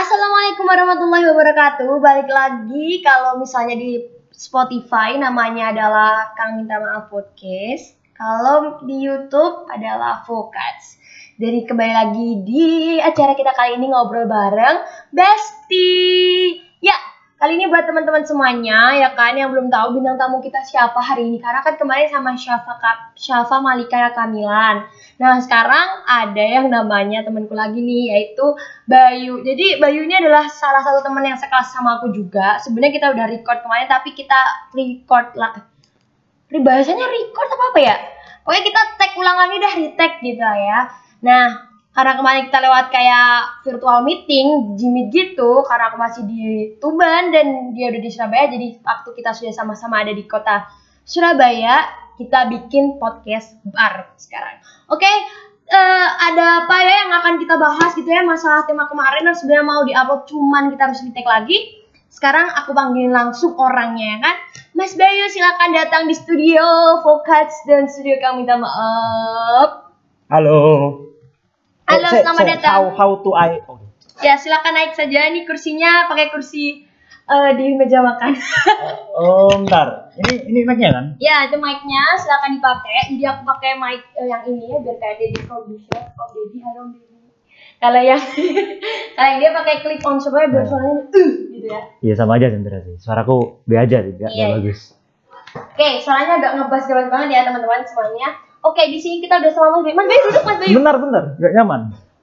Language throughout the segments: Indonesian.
Assalamualaikum warahmatullahi wabarakatuh. Balik lagi kalau misalnya di Spotify namanya adalah Kang Minta Maaf Podcast. Kalau di YouTube adalah Focus. Jadi kembali lagi di acara kita kali ini ngobrol bareng Besti. Ya, kali ini buat teman-teman semuanya ya kan yang belum tahu bintang tamu kita siapa hari ini karena kan kemarin sama Syafa Syafa Malika Kamilan. Nah, sekarang ada yang namanya temanku lagi nih yaitu Bayu. Jadi Bayu ini adalah salah satu teman yang sekelas sama aku juga. Sebenarnya kita udah record kemarin tapi kita record lah. Bahasanya record apa apa ya? Pokoknya kita tag ulang lagi dah retag gitu lah ya. Nah, karena kemarin kita lewat kayak virtual meeting, Jimmy gitu, karena aku masih di Tuban dan dia udah di Surabaya, jadi waktu kita sudah sama-sama ada di kota Surabaya, kita bikin podcast bar sekarang. Oke, eh, ada apa ya yang akan kita bahas gitu ya masalah tema kemarin yang sebenarnya mau diupload cuman kita harus di lagi. Sekarang aku panggilin langsung orangnya ya kan. Mas Bayu silakan datang di studio Focus dan studio kami minta maaf. Halo. Halo, Eh, say- selamat say datang. How how to I? Oh. Ya silakan naik saja nih kursinya pakai kursi eh, di meja makan. oh, bentar. Ini ini mic-nya kan? ya itu mic-nya silakan dipakai. Jadi aku pakai mic eh, yang ini ya biar kayak Deddy Producer. Oh Deddy, halo Deddy. Kalau yang kalau yang dia pakai clip on supaya biar Nah. suaranya uh gitu ya. Iya sama aja sebenarnya sih. Suaraku B aja sih, nggak Iya. nggak bagus. Oke, suaranya agak ngebas-ngebas banget ya teman-teman semuanya. Oke, di sini kita udah sama Mas Bayu. Mas Bayu duduk Mas Bayu. Bentar bentar, nggak nyaman.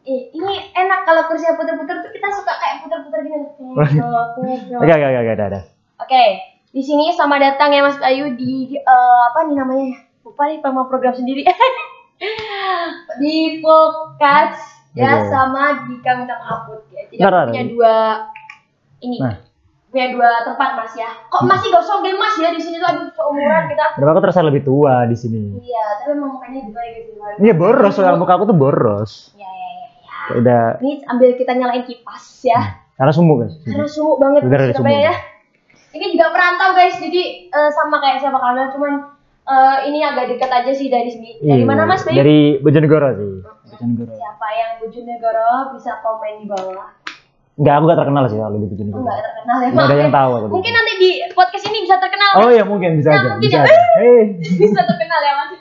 Ih, ini enak kalau kursinya puter-puter tuh kita suka kayak puter-puter gini. Oke oke oke, ada ada. Oke, di sini selamat datang ya Mas Bayu di eh, apa nih namanya? Lupa nih nama program sendiri. di Podcast ya Oke. sama di kami minta maaf ya. Jadi punya dua ini. Nah. Punya dua tempat Mas ya. Kok masih gak usah Mas ya di sini tuh aduh seumuran kita. Kenapa aku terasa lebih tua di sini? Iya, tapi emang mukanya juga ya gitu. Iya boros, soal muka aku tuh boros. Ya ya ya. ya. Udah Ini ambil kita nyalain kipas ya. karena sumbu guys. Karena sumuk banget Bener, di ada Surabaya sumuk. ya. Ini juga perantau guys, jadi eh, sama kayak siapa kalian, cuman eh, ini agak dekat aja sih dari sini. Dari Iya, mana Mas Bayu? Dari Bojonegoro sih. Bojonegoro. Siapa yang Bojonegoro bisa komen di bawah. Enggak, aku gak terkenal sih kalau di Bojonegoro. enggak terkenal ya. Nggak ada yang ya. tahu aku. Mungkin nanti di podcast ini bisa terkenal. Oh Mas. iya mungkin bisa Nah, aja. mungkin Bisa ya. aja. Bisa terkenal ya Mas.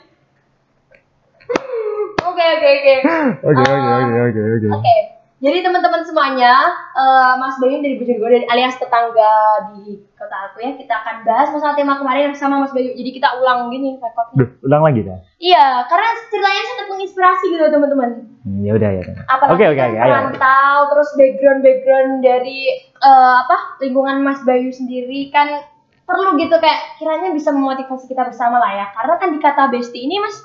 Oke oke oke. Oke Eh, oke oke oke oke. Oke, jadi teman-teman semuanya, eh, Mas Bayu dari Bojonegoro dari alias tetangga di kota aku ya, kita akan bahas masalah tema kemarin sama Mas Bayu. Jadi kita ulang gini rekodnya. Duh, ulang lagi dah. Iya, karena ceritanya sangat menginspirasi gitu teman-teman. Hmm, Ya udah ya. Apalagi Oke oke kan oke. Ayo. perantau, terus background background dari eh, apa lingkungan Mas Bayu sendiri kan perlu gitu kayak kiranya bisa memotivasi kita bersama lah ya. Karena kan di kata Besti ini Mas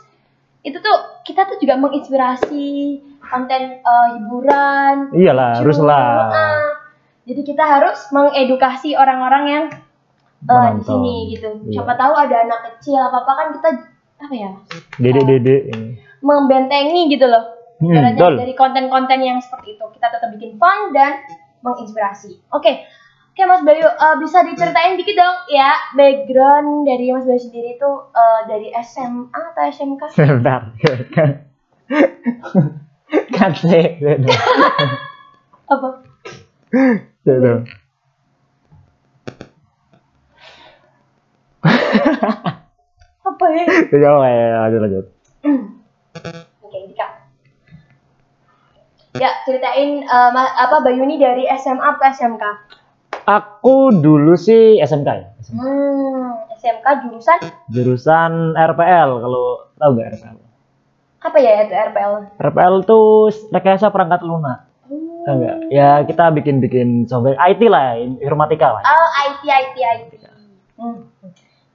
itu tuh kita tuh juga menginspirasi konten eh, hiburan. Iyalah, harus lucu, lah. ah. Jadi kita harus mengedukasi orang-orang yang eh, di sini gitu. Iya. Siapa tahu ada anak kecil apa apa kan kita apa ya Dede dede ini. membentengi gitu loh. Hmm, dari konten-konten yang seperti itu kita tetap bikin fun dan menginspirasi. Oke, oke Mas Bayu eh, bisa diceritain dikit dong ya background dari Mas Bayu sendiri itu eh, dari SMA atau SMK? Bentar. Kan sih. Apa? Tuh. Apa ya? Ya ya lanjut lanjut. Oke, Dika. Ya, ceritain ma- apa Bayu ini dari SMA atau SMK? Aku dulu sih SMK ya. SMK. Hmm, SMK jurusan Jurusan RPL kalau tahu nggak RPL? Apa ya itu RPL? RPL tuh rekayasa perangkat lunak. Tahu nggak? Ya kita bikin bikin software IT lah, informatika lah. Oh, IT, IT, IT. Hmm.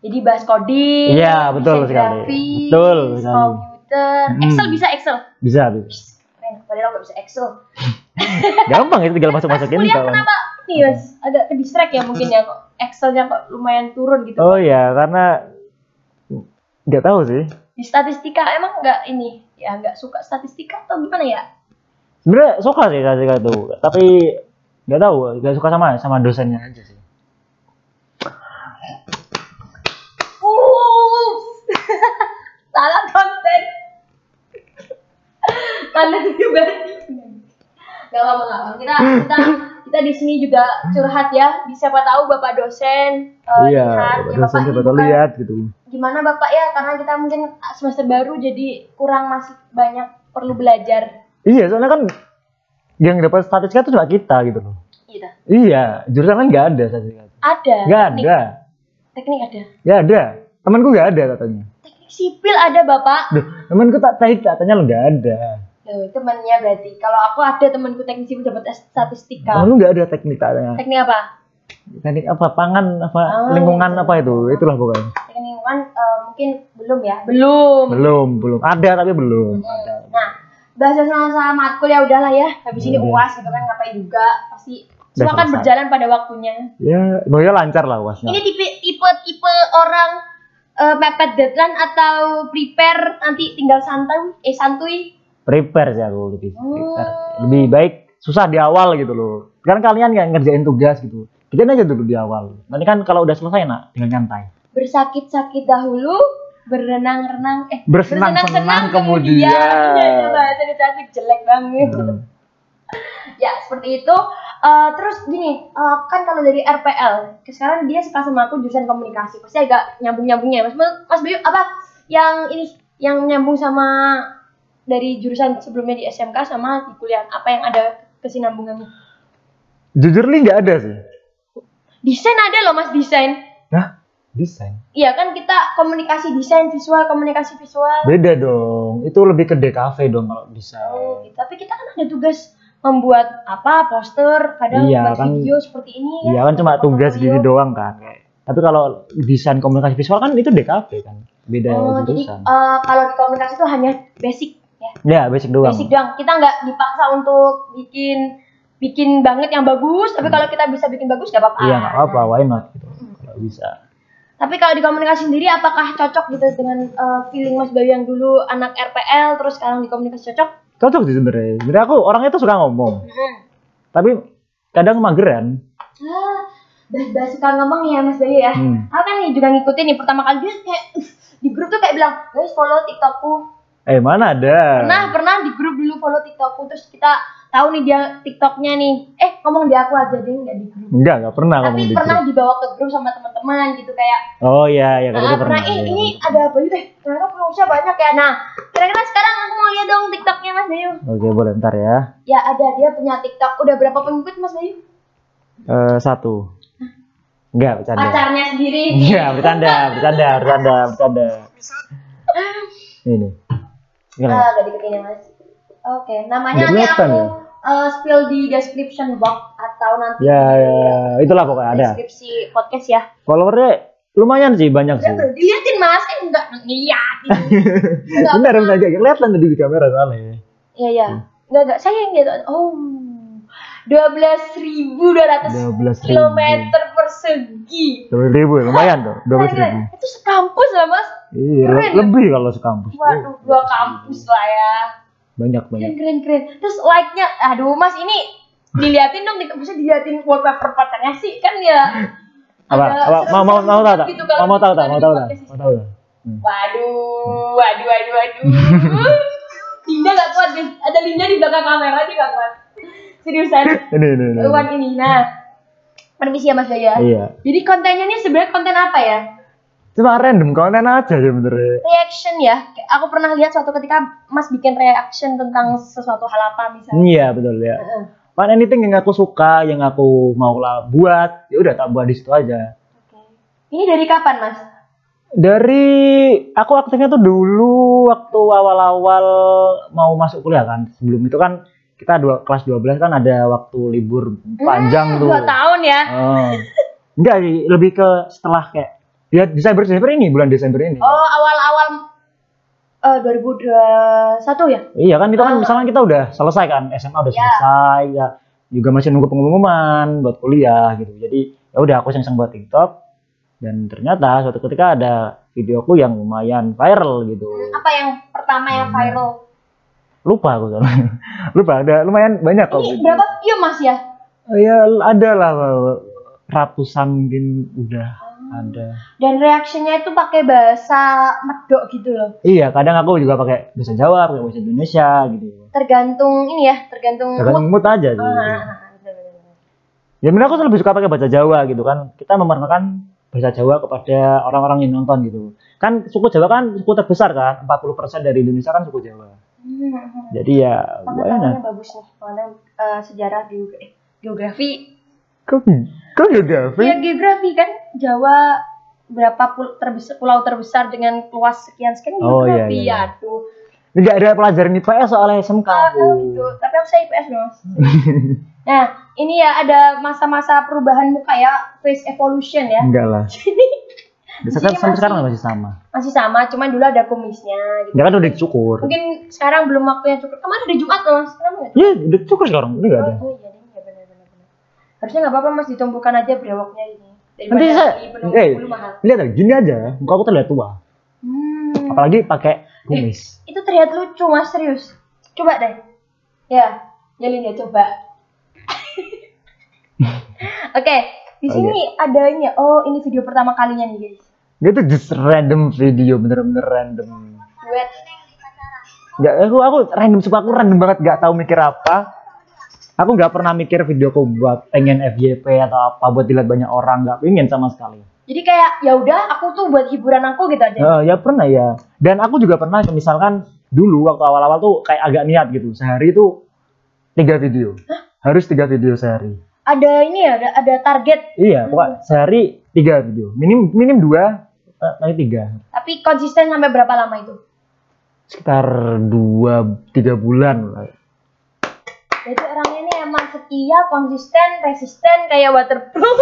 Jadi bahas coding. Iya, betul sekali. grafis, Betul sekali. Komputer. Hmm. Excel bisa Excel. Bisa, bisa. Keren, padahal nggak bisa Excel. Gampang itu tinggal masuk masukin Kuliah kawan. kenapa nih Mas? Agak ke distract ya mungkin ya kok Excelnya kok lumayan turun gitu. Oh ya, karena nggak tahu sih. Di statistika emang nggak ini ya nggak suka statistika atau gimana ya? Sebenarnya suka sih statistika itu, tapi nggak tahu, nggak suka sama sama dosennya aja sih. Salah konten. Kalian juga. Gak apa-apa, gak apa-apa. Kita, kita, kita di sini juga curhat ya. Siapa tahu bapak dosen eh, iya lihat. Bapak Ya, dosen siapa tahu lihat gitu Gimana bapak ya? Karena kita mungkin semester baru jadi kurang masih banyak perlu belajar. iya soalnya kan yang dapat statistika itu cuma kita gitu loh Gitu. iya jurusan kan nggak ada statistika Ada. nggak ada Teknik ada. nggak ada temanku nggak ada katanya Teknik sipil ada bapak. Duh, temanku tak tahu katanya lo nggak ada Loh, temannya berarti. Kalau aku ada temanku teknik sipil dapat statistika. temanku nggak ada teknik katanya Teknik apa? teknik apa pangan apa Oh, lingkungan iya. apa itu itulah pokoknya lingkungan eh, mungkin belum ya. Belum. belum belum ada tapi belum ada Nah, bahasa sama sama matkul ya udahlah ya. Habis ini Udah. uas gitu kan ngapain juga pasti semua kan berjalan pada waktunya. ya semoga lancar lah uasnya Ini tipe tipe tipe orang eh, mepet deadline atau prepare nanti tinggal santai eh santuy. prepare sih aku lebih Hmm. prepare lebih baik susah di awal gitu loh kan kalian nggak ngerjain tugas gitu kita aja dulu di awal nanti kan kalau udah selesai nak tinggal nyantai Bersakit-sakit dahulu, berenang-renang eh Bersenang-senang kemudian. Iya, iya, bahasa cantik jelek banget. Hmm. ya seperti itu. Eh, terus gini eh, kan kalau dari RPL sekarang dia suka sama aku jurusan komunikasi. Pasti agak nyambung nyambungnya mas mas Bayu apa? Yang ini yang nyambung sama dari jurusan sebelumnya di SMK sama di kuliah. Apa yang ada kesinambungannya? Jujur li nggak ada sih. Desain ada loh mas desain. Nah desain? Iya kan kita komunikasi desain visual komunikasi visual. Beda dong. Itu lebih ke DKV dong kalau desain. Oh, gitu. tapi kita kan ada tugas membuat apa poster kadang Iya, buat kan- video seperti ini iya kan cuma tugas portofolio. gini doang kan tapi kalau desain komunikasi visual kan itu DKV kan. Beda Oh, jadi eh, kalau di komunikasi itu hanya basic ya. ya basic doang. Basic doang. Kita nggak dipaksa untuk bikin bikin banget yang bagus, tapi kalau kita bisa bikin bagus nggak apa-apa. iya nggak apa-apa why not gitu. Kalau bisa Tapi kalau di komunikasi sendiri apakah cocok gitu dengan eh, feeling Mas Bayu yang dulu anak RPL terus sekarang di komunikasi cocok? cocok sih sebenarnya sebenarnya aku orangnya tuh suka ngomong tapi kadang mageran Ah, bahas suka ngomong ya Mas Bayu ya. Hmm. Aku kan nih juga ngikutin nih pertama kali dia kayak "Ih, di grup tuh kayak bilang, guys follow TikTokku. eh mana ada Pernah pernah di grup dulu follow TikTokku terus kita tahu nih dia TikToknya nih. Eh ngomong di aku aja deh nggak di grup. enggak enggak pernah ngomong Tapi di pernah grup. dibawa ke grup sama teman-teman gitu kayak oh iya ya kalau nah, pernah, pernah eh iya. ini ada Bayu deh ternyata followersnya banyak ya nah kira-kira sekarang aku mau lihat dong TikToknya Mas Bayu oke boleh ntar ya ya ada dia punya TikTok udah berapa pengikut Mas Bayu Eh satu enggak bercanda pacarnya sendiri Iya, bercanda, bercanda, bercanda, bercanda. Ini. Gimana? ah gak deketin ya Mas oke namanya nanti aku ya? eh, spill di description box atau nanti Ya, di ya, itulah pokoknya ada. deskripsi podcast ya Followernya lumayan sih, banyak sih. diliatin Mas eh enggak ngeliatin Enggak Benar, benar aja. Kelihatan tadi di kamera soalnya. Iya iya. Enggak enggak saya yang lihat. Oh. 12.200 12.000. kilometer persegi. Dua ribu, lumayan tuh. Dua belas ribu. Itu sekampus lah mas. Iya, Keren. lebih kalau sekampus. Waduh, dua kampus lah ya. Banyak, banyak. Keren keren keren. Terus like-nya, aduh mas ini diliatin dong, bisa diliatin wallpaper pacarnya sih kan ya. Apa? Apa? Mau mau mau tahu tak? gitu Mau mau tahu tak? Mau tahu tak? Mau tahu tak? Hmm. Waduh, waduh, waduh, waduh. Linda gak kuat guys. Ada Linda di belakang kamera dia gak kuat. Seriusan. Ini, ini, ini. Wan ini. Nah, permisi ya Mas Jaya. Iya. Jadi kontennya ini sebenarnya konten apa ya? Cuma random konten aja sebenarnya. Reaction ya. Aku pernah lihat suatu ketika Mas bikin reaction tentang sesuatu hal apa misalnya. Iya, betul ya. Heeh. Mana anything yang aku suka, yang aku mau lah buat, ya udah tak buat di situ aja. Oke. Ini dari kapan Mas? Dari aku aktifnya tuh dulu waktu awal-awal mau masuk kuliah kan. Sebelum itu kan kita dua kelas 12 kan ada waktu libur panjang Hmm, tuh. Dua tahun ya. Oh. Enggak lebih ke setelah kayak ya Desember Desember ini bulan Desember ini. Oh awal-awal eh 2021 ya? Iya kan itu kan Oh. misalnya kita udah selesai kan SMA udah Ya. selesai ya juga masih nunggu pengumuman buat kuliah gitu. Jadi ya udah aku iseng buat TikTok dan ternyata suatu ketika ada videoku yang lumayan viral gitu. Apa yang pertama yang viral? Lupa aku soalnya. Lupa ada lumayan banyak kok. Ini berapa view Mas ya? Ya ada lah ratusan mungkin udah. Ada Dan reactionnya itu pakai bahasa medok gitu loh. iya kadang aku juga pakai bahasa Jawa pakai bahasa Indonesia gitu Tergantung ini ya, tergantung tergantung mood. mood aja sih bener-bener. ya bener aku lebih suka pakai bahasa Jawa gitu kan kita memerlukan bahasa Jawa kepada orang-orang yang nonton gitu kan suku Jawa kan suku terbesar kan 40% dari Indonesia kan suku Jawa Hmm, hmm. jadi ya Pengetahuannya bagus nih, eh, sejarah geogra- eh, geografi. kok geografi Ya geografi kan Jawa berapa pul terbesar, pulau terbesar dengan luas sekian sekian Oh, iya, geografi iya, iya. aduh. nggak ada pelajaran IPS soalnya SMK Ah, aku ah, gitu. Tapi aku saya IPS. Mas. nah, ini ya ada masa-masa perubahan muka ya, face evolution ya. enggak lah sekarang sampai masih- sekarang masih sama Masih sama, cuman dulu ada kumisnya gitu. ya kan udah dicukur Mungkin sekarang belum waktunya cukup. Kemarin hari Jumat loh, Mas. Kenapa nggak? iya udah cukur sekarang udah nggak ada Oh, oh iya, ya benar benar. Harusnya nggak apa-apa Mas ditumbuhkan aja brewoknya ini. Nanti saya eh lihat gini aja muka aku terlihat tua Hmm. apalagi pakai kumis Itu terlihat lucu Mas, serius. Coba deh. Ya, Jalin ya coba. Oke, di sini ada ini. ya. Oh, ini video pertama kalinya nih, guys. dia tuh just random video bener-bener random Duet. nggak aku aku random suka aku random banget nggak tahu mikir apa aku nggak pernah mikir videoku buat pengen FYP atau apa buat dilihat banyak orang nggak pengen sama sekali. Jadi kayak ya udah, aku tuh buat hiburan aku gitu aja. Eh, ya pernah ya. Dan aku juga pernah misalkan dulu waktu awal-awal tuh kayak agak niat gitu. Sehari itu tiga video. Harus tiga video sehari. Ada ini ya, ada, ada target. iya pokoknya sehari tiga video. Minim minim dua eh, nanti tiga. Tapi konsisten sampai berapa lama itu? sekitar dua tiga bulan lah. Jadi orangnya setia, konsisten, resisten kayak waterproof.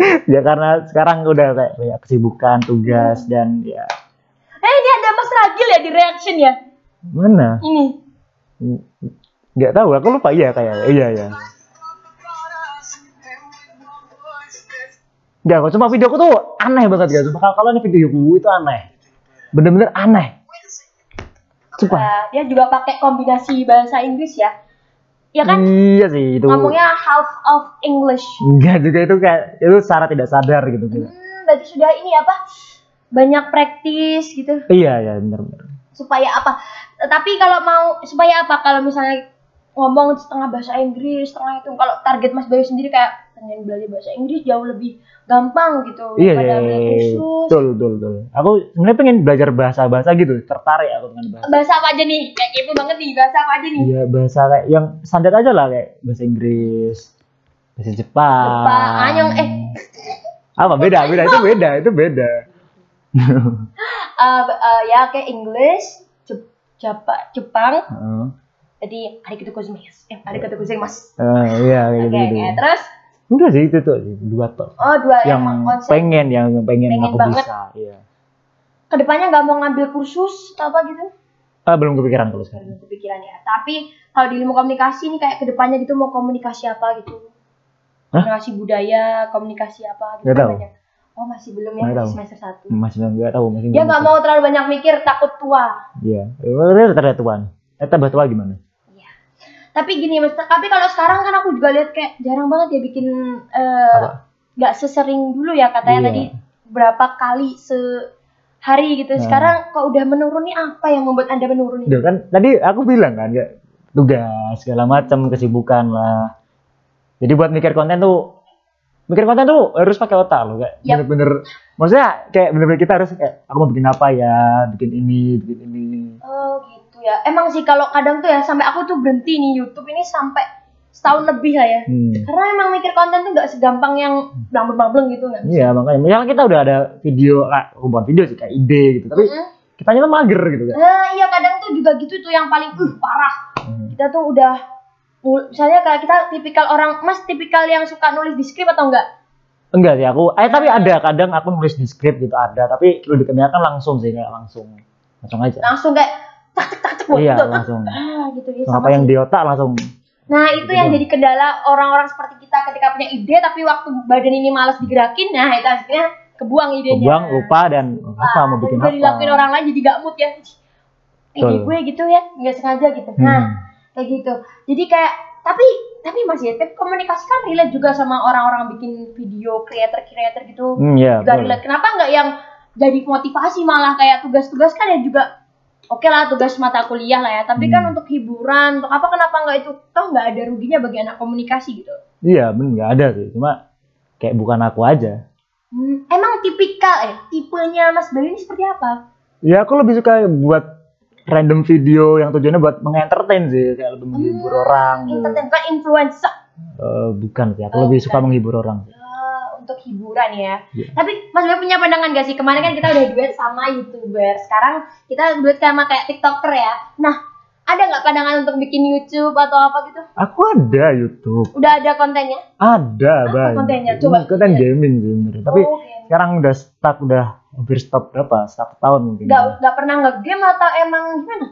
ya karena sekarang udah kayak banyak kesibukan tugas dan ya eh ini ada Mas Ragil ya di reaction ya. mana Ini. nggak tahu aku lupa iya kayak iya ya Nggak, kok cuma videoku tuh aneh banget guys. Kalau kalau ini videoku itu aneh, bener-bener aneh. Nah, dia juga pakai kombinasi bahasa Inggris ya. Ya kan? Iya sih itu. Ngomongnya half of English. Enggak juga itu kayak itu secara tidak sadar gitu. gitu. Hmm, berarti sudah ini apa? Banyak praktis gitu. Iya ya bener-bener. Supaya apa? Tapi kalau mau supaya apa? Kalau misalnya ngomong setengah bahasa Inggris, setengah itu. Kalau target Mas Bayu sendiri kayak pengen belajar bahasa Inggris jauh lebih gampang gitu Iya, daripada iya, beli iya, kursus. betul, betul, betul. Aku sebenarnya pengen belajar bahasa-bahasa gitu, tertarik aku dengan bahasa. Bahasa apa aja nih? Kayak kepo banget nih. Bahasa apa aja nih? Iya, bahasa kayak yang standar aja lah kayak bahasa Inggris, bahasa Jepang. Jepang, anyong, eh. Apa beda, beda itu beda, itu beda. Eh, eh, ya kayak English, Jep- Japa- Jepang. Heeh. Jadi arigatou gozaimasu. Eh, arigatou gozaimasu. Eh, iya kayak Oke, gitu. oke. Terus Enggak sih itu tuh dua tuh. oh dua yang emang konsep. pengen yang pengen, Pengen aku banget. bisa, iya. Ke depannya nggak mau ngambil kursus atau apa gitu? Ah, belum kepikiran kalau sekarang. Belum kepikiran ya. Tapi kalau di ilmu komunikasi nih kayak ke depannya gitu mau komunikasi apa gitu? Hah? Komunikasi budaya, komunikasi apa gitu kan tahu. banyak. Oh masih belum ya tahu. semester satu. Masih nggak tahu, masih Dia nggak mau terlalu banyak mikir, takut tua. Iya, itu terlihat tuan. Eh, tambah tua gimana? Tapi gini mas, tapi kalau sekarang kan aku juga lihat kayak jarang banget ya bikin eh, nggak sesering dulu ya katanya Iya. tadi berapa kali sehari gitu. Nah. Sekarang kok udah menurun nih apa yang membuat anda menurun? Udah kan tadi aku bilang kan ya tugas segala macam kesibukan lah. Jadi buat mikir konten tuh mikir konten tuh harus pakai otak loh kayak Yap. bener-bener maksudnya kayak bener-bener kita harus kayak aku mau bikin apa ya bikin ini bikin ini Oh gitu ya. Emang sih kalau kadang tuh ya sampai aku tuh berhenti nih YouTube ini sampai setahun lebih lah ya. hmm. Karena emang mikir konten tuh nggak segampang yang blambeng-blambeng gitu nggak bisa. iya makanya misalnya kita udah ada video lah bukan video sih kayak ide gitu tapi Mm-mm. kita tuh mager gitu kan Nah iya kadang tuh juga gitu tuh yang paling uh parah. Hmm. Kita tuh udah misalnya kayak kita tipikal orang mas tipikal yang suka nulis di skrip atau enggak? enggak sih aku eh tapi ada kadang aku nulis di skrip gitu ada tapi lu dikenyangkan langsung sih kayak langsung langsung aja Langsung kayak cak cak cak cak iya gitu. langsung Ah gitu ya. apa yang di otak langsung Nah itu Gitu yang jadi kendala orang-orang seperti kita ketika punya ide tapi waktu badan ini malas digerakin, nah itu akhirnya kebuang idenya. kebuang lupa dan apa mau bikin apa dilakuin orang lain jadi gak mood ya. Ide gue gitu ya, nggak sengaja gitu. Hmm. Nah kayak gitu. Jadi kayak tapi tapi mas ya tapi komunikasi kan relate juga sama orang-orang bikin video creator creator gitu Hmm, ya. juga relate kenapa nggak yang jadi motivasi malah kayak tugas-tugas kan ya juga oke lah tugas mata kuliah lah ya tapi kan Hmm. untuk hiburan untuk apa kenapa nggak itu toh nggak ada ruginya bagi anak komunikasi gitu Iya, bener nggak ada sih. Cuma kayak bukan aku aja. Hmm, emang tipikal eh tipenya Mas Bayu ini seperti apa Ya aku lebih suka buat random video yang tujuannya buat mengentertain sih, kayak lebih menghibur orang. gitu. entertain kan influencer Eh, bukan sih, aku Oh, lebih bukan. suka menghibur orang. Ya, untuk hiburan ya. Iya. Tapi Mas Bayu punya pandangan gak sih? Kemarin kan kita udah duet sama YouTuber. Sekarang kita duet sama kayak TikToker ya. Nah, ada nggak pandangan untuk bikin YouTube atau apa gitu? Aku ada YouTube, Udah ada kontennya? ada Apa banyak. kontennya? Coba. konten gaming sih sebenarnya. Tapi Oh, oke. sekarang udah stuck, udah hampir stop berapa? Satu tahun mungkin. Nggak, nggak pernah nge-game atau emang gimana?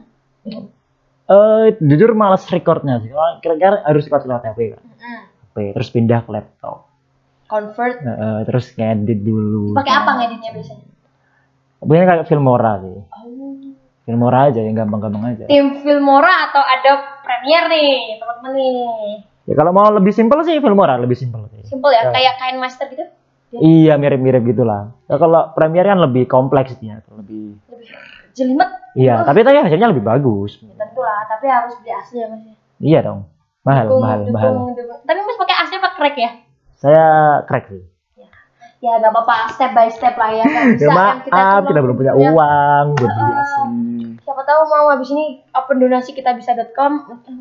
Eh, jujur males recordnya sih. Kira-kira harus record lewat HP kan. Mm-mm. HP, terus pindah ke laptop. Convert. Eh, eh, terus ngedit dulu. Pakai apa ngeditnya biasanya? Biasanya kayak Filmora sih. Oh. Filmora aja yang gampang-gampang aja. Tim Filmora atau Adobe Premiere nih, teman-teman nih. Ya kalau mau lebih simpel sih Filmora lebih simpel. Simple ya, Ya. kayak kain master gitu. Iya mirip-mirip gitulah. Ya, kalau Premiere kan lebih kompleks dia, lebih. Lebih jelimet. Iya, tapi tadi hasilnya lebih bagus. Ya, tentu lah, tapi harus beli asli ya mas ya. Iya dong. Mahal, Dukung, mahal, dukung, mahal. dukung. Tapi mas pakai asli apa crack ya? Saya crack sih. Ya nggak apa-apa, step by step lah ya. Nggak bisa Ya kan maaf, kita, cuma belum punya punya- uang Ah. asli. Siapa tahu mau habis ini open donasi kita bisa.com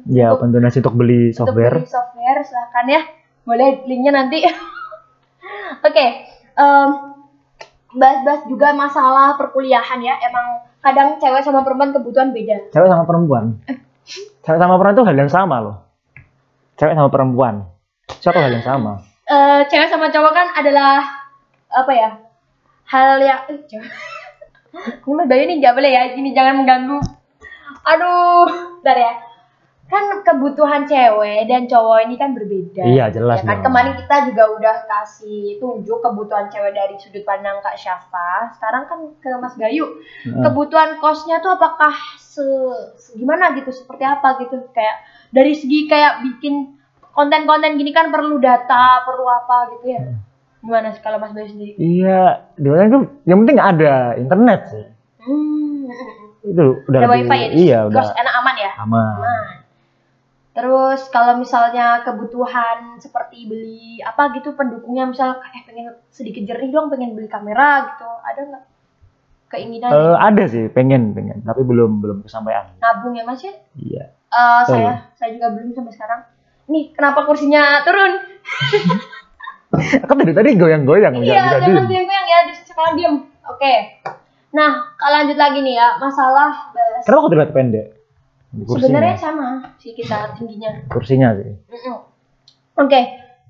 Ya, untuk, open donasi untuk beli untuk software. beli software silahkan ya. Boleh linknya nanti. Oke, em, bahas-bahas juga masalah perkuliahan ya. Emang kadang cewek sama perempuan kebutuhan beda. Cewek sama perempuan. Cewek sama perempuan itu hal yang sama loh. Cewek sama perempuan. Suatu hal yang sama. Eh, cewek sama cowok kan adalah apa ya? Hal yang eh. Ini Mas Bayu nih nggak boleh ya, gini jangan mengganggu. Aduh, bentar ya. Kan kebutuhan cewek dan cowok ini kan berbeda. Iya, jelas Ya kan kemarin kita juga udah kasih tunjuk kebutuhan cewek dari sudut pandang Kak Syafa. Sekarang kan ke Mas Bayu. Nah, Kebutuhan kosnya tuh apakah se, se- gimana gitu, seperti apa gitu? Kayak dari segi kayak bikin konten-konten gini kan perlu data, perlu apa gitu ya. Hmm. Gimana sih kalau Mas Bayu sendiri? Iya, di mana itu yang penting ada internet sih. Hmm. Itu udah Ada wifi ya? di Iya, udah enak aman ya? aman. Aman. Terus kalau misalnya kebutuhan seperti beli apa gitu pendukungnya misal eh pengen sedikit jernih dong pengen beli kamera gitu ada nggak keinginan Eh, ada sih, pengen, pengen, tapi belum belum kesampaian. nabung ya mas ya? Iya. Eh, Oh, saya saya juga belum sampai sekarang. Nih kenapa kursinya turun? Aku dari tadi goyang-goyang, Iya jangan diem. goyang ya sekarang diem. Oke. Nah kalau lanjut lagi nih ya masalah bahas. Kenapa aku terlihat pendek? Sebenarnya sama sih kita tingginya. Kursinya sih. Mm-mm. Oke,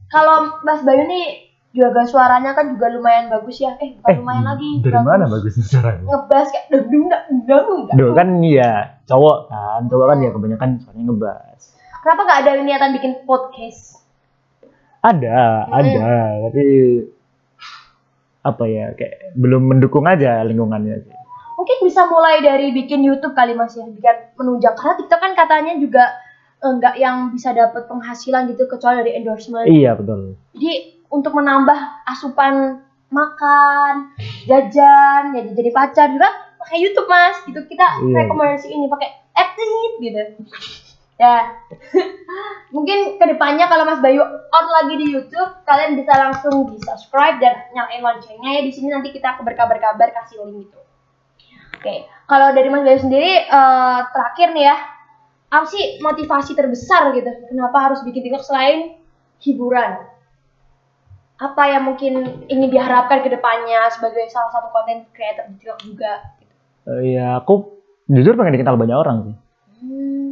kalau Mas Bayu nih juga suaranya kan juga lumayan bagus ya. Eh, bukan lumayan lagi. Dari mana bagusnya suaranya? Ngebas kayak dendung dak dendung dak. Duh kan iya, cowok kan, cowok kan ya kebanyakan suaranya ngebas. Kenapa gak ada niatan bikin podcast? Ada, Hmm. ada, tapi apa ya, kayak belum mendukung aja lingkungannya sih. Mungkin bisa mulai dari bikin YouTube kali Mas ya, bikin menunjang karena TikTok kan katanya juga enggak yang bisa dapat penghasilan gitu kecuali dari endorsement. Iya betul. Jadi untuk menambah asupan makan, jajan, ya jadi pacar juga pakai YouTube mas. Gitu kita Iya. rekomendasi ini pakai active gitu. Ya, mungkin ke depannya kalau Mas Bayu on lagi di YouTube, kalian bisa langsung di subscribe dan nyalain loncengnya ya. Di sini nanti kita berkabar-kabar kasih link gitu. Oke, kalau dari Mas Bayu sendiri eh, terakhir nih ya, apa sih motivasi terbesar gitu? Kenapa harus bikin TikTok selain hiburan? Apa yang mungkin ingin diharapkan ke depannya sebagai salah satu konten creator di TikTok juga? Gitu. Eh, ya aku jujur pengen dikenal banyak orang sih. Hmm,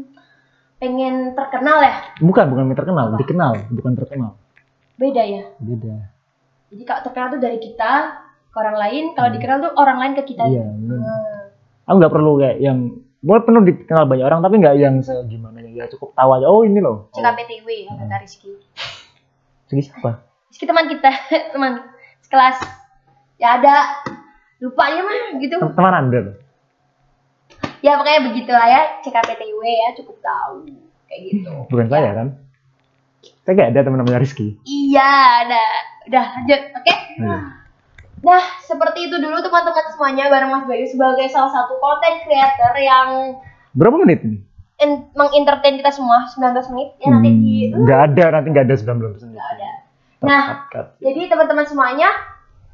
pengen terkenal ya? Bukan, bukan terkenal, Apa? dikenal, bukan terkenal. Beda ya? Beda. Jadi kalau terkenal tuh dari kita ke orang lain, kalau dikenal tuh orang lain ke kita. Hmm. Iya. Hmm. Aku nggak perlu kayak yang gue penuh dikenal banyak orang tapi nggak yang segimana ya cukup tahu aja oh ini loh oh, CKPTW ya kata Rizky. segi siapa Rizky teman kita, teman sekelas. Ya ada lupa dia mah gitu. Tem- teman anda loh. Ya pokoknya begitulah ya CKPTW ya cukup tahu kayak gitu. bukan Ya. saya kan Saya nggak ada teman-temannya Rizky. Iya, ada. Udah lanjut, oke? Iya. Nah, seperti itu dulu teman-teman semuanya bareng Mas Bayu sebagai salah satu content creator yang Berapa menit ini? in- mengentertain kita semua 19 menit ya nanti di Hmm, nggak ada, nanti nggak ada 19 menit. Nggak ada. Nah, Cut, cut. jadi teman-teman semuanya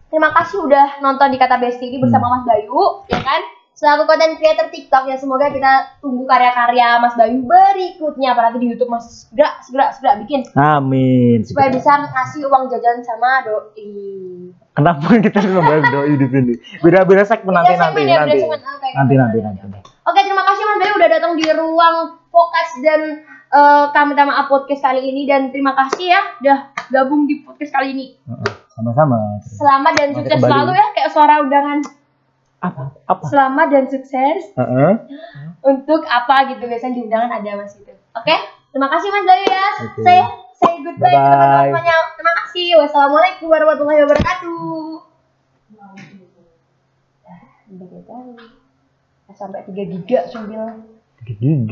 terima kasih udah nonton di Kata Besti ini bersama Mas Bayu, ya kan? Selaku konten creator TikTok ya semoga kita tunggu karya-karya Mas Bayu berikutnya apalagi di YouTube Mas segera segera segera bikin Amin. supaya bisa ngasih uang jajan sama doi. Kenapa kita membahas doi di sini? Beda-beda segmen nanti nanti ya, nanti. segmen. Oke, Nanti oke. nanti nanti. Oke, terima kasih Mas Bayu udah datang di ruang Fokus dan eh, kami maaf podcast kali ini dan terima kasih ya udah gabung di podcast kali ini. Sama-sama. Selamat dan Nanti sukses selalu ya kayak suara undangan. Apa? Apa? Selamat dan sukses Heeh. untuk apa gitu biasanya di undangan ada Mas itu. Oke, terima kasih Mas ya. Oke. Saya say goodbye ke Bye-bye. teman-teman semuanya. Terima kasih. Wassalamualaikum warahmatullahi wabarakatuh. Sampai 3 giga sambil Tiga giga.